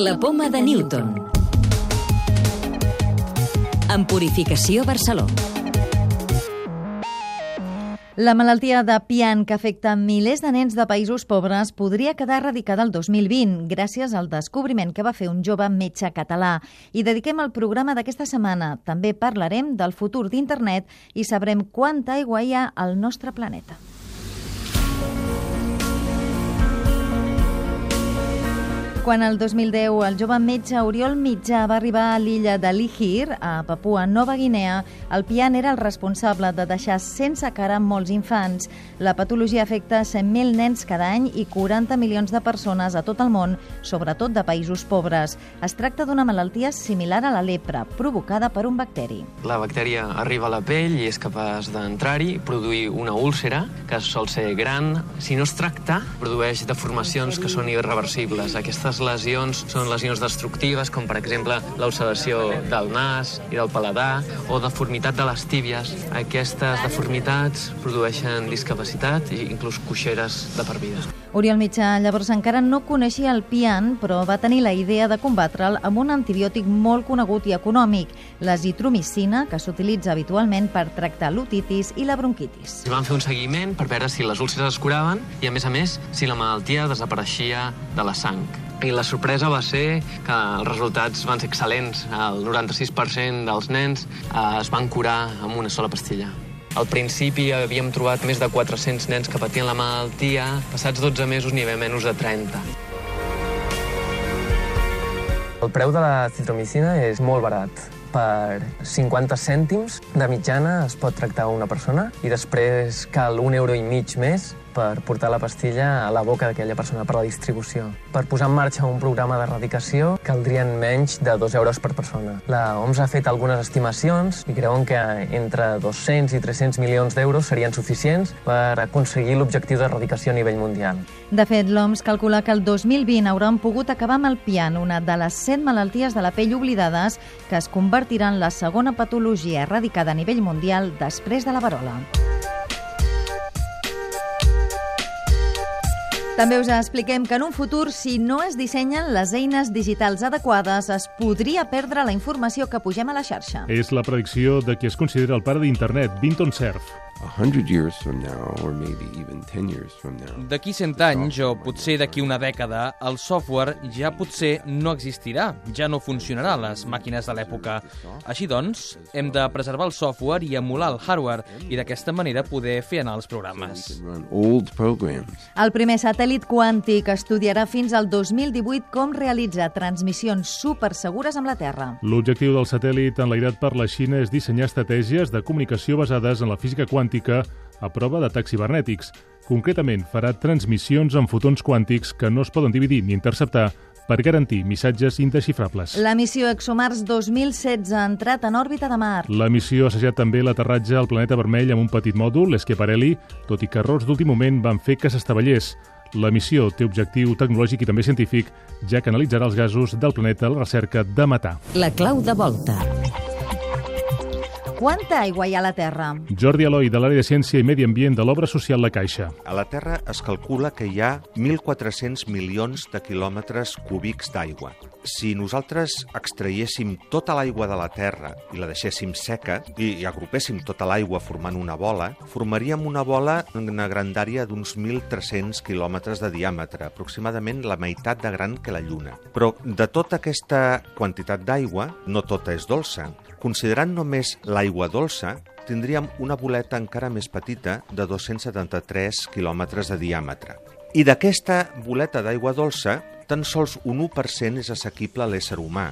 La poma de Newton. En Purificació Barcelona. La malaltia de Pian, que afecta milers de nens de països pobres, podria quedar erradicada el 2020 gràcies al descobriment que va fer un jove metge català. I dediquem el programa d'aquesta setmana. També parlarem del futur d'internet i sabrem quanta aigua hi ha al nostre planeta. Quan el 2010 el jove metge Oriol Mitjà va arribar a l'illa de Lihir, a Papua Nova Guinea, el pian era el responsable de deixar sense cara molts infants. La patologia afecta 100.000 nens cada any i 40 milions de persones a tot el món, sobretot de països pobres. Es tracta d'una malaltia similar a la lepra, provocada per un bacteri. La bactèria arriba a la pell i és capaç d'entrar-hi, produir una úlcera, que sol ser gran. Si no es tracta, produeix deformacions que són irreversibles. Aquestes lesions són lesions destructives, com per exemple l'ulceració del nas i del paladar, o deformitat de les tíbies. Aquestes deformitats produeixen discapacitat i inclús coixeres de per vida. Oriol Mitjà llavors encara no coneixia el pian, però va tenir la idea de combatre'l amb un antibiòtic molt conegut i econòmic, la zitromicina, que s'utilitza habitualment per tractar l'otitis i la bronquitis. Van fer un seguiment per veure si les úlceres es curaven i, a més a més, si la malaltia desapareixia de la sang. I la sorpresa va ser que els resultats van ser excel·lents. El 96% dels nens eh, es van curar amb una sola pastilla. Al principi havíem trobat més de 400 nens que patien la malaltia. Passats 12 mesos n'hi havia menys de 30. El preu de la citromicina és molt barat. Per 50 cèntims de mitjana es pot tractar una persona i després cal un euro i mig més per portar la pastilla a la boca d'aquella persona per la distribució. Per posar en marxa un programa d'erradicació caldrien menys de 2 euros per persona. La OMS ha fet algunes estimacions i creuen que entre 200 i 300 milions d'euros serien suficients per aconseguir l'objectiu d'erradicació a nivell mundial. De fet, l'OMS calcula que el 2020 hauran pogut acabar amb el pian, una de les 100 malalties de la pell oblidades que es convertirà en la segona patologia erradicada a nivell mundial després de la varola. També us expliquem que en un futur, si no es dissenyen les eines digitals adequades, es podria perdre la informació que pugem a la xarxa. És la predicció de qui es considera el pare d'internet, Vinton Cerf. D'aquí 100 anys, o potser d'aquí una dècada, el software ja potser no existirà, ja no funcionarà a les màquines de l'època. Així doncs, hem de preservar el software i emular el hardware, i d'aquesta manera poder fer anar els programes. El primer satèl·lit quàntic estudiarà fins al 2018 com realitzar transmissions supersegures amb la Terra. L'objectiu del satèl·lit enlairat per la Xina és dissenyar estratègies de comunicació basades en la física quàntica quàntica a prova d'atacs cibernètics. Concretament, farà transmissions amb fotons quàntics que no es poden dividir ni interceptar per garantir missatges indesxifrables. La missió ExoMars 2016 ha entrat en òrbita de Mar. La missió ha assajat també l'aterratge al planeta vermell amb un petit mòdul, l'Esqueparelli, tot i que errors d'últim moment van fer que s'estavellés. La missió té objectiu tecnològic i també científic, ja que analitzarà els gasos del planeta a la recerca de matar. La clau de volta. Quanta aigua hi ha a la Terra? Jordi Eloi, de l'àrea de Ciència i Medi Ambient de l'Obra Social La Caixa. A la Terra es calcula que hi ha 1.400 milions de quilòmetres cúbics d'aigua. Si nosaltres extraiéssim tota l'aigua de la Terra i la deixéssim seca i, i agrupéssim tota l'aigua formant una bola, formaríem una bola en una grandària d'uns 1.300 quilòmetres de diàmetre, aproximadament la meitat de gran que la Lluna. Però de tota aquesta quantitat d'aigua, no tota és dolça. Considerant només l'aigua dolça, tindríem una boleta encara més petita de 273 quilòmetres de diàmetre. I d'aquesta boleta d'aigua dolça, tan sols un 1% és assequible a l'ésser humà.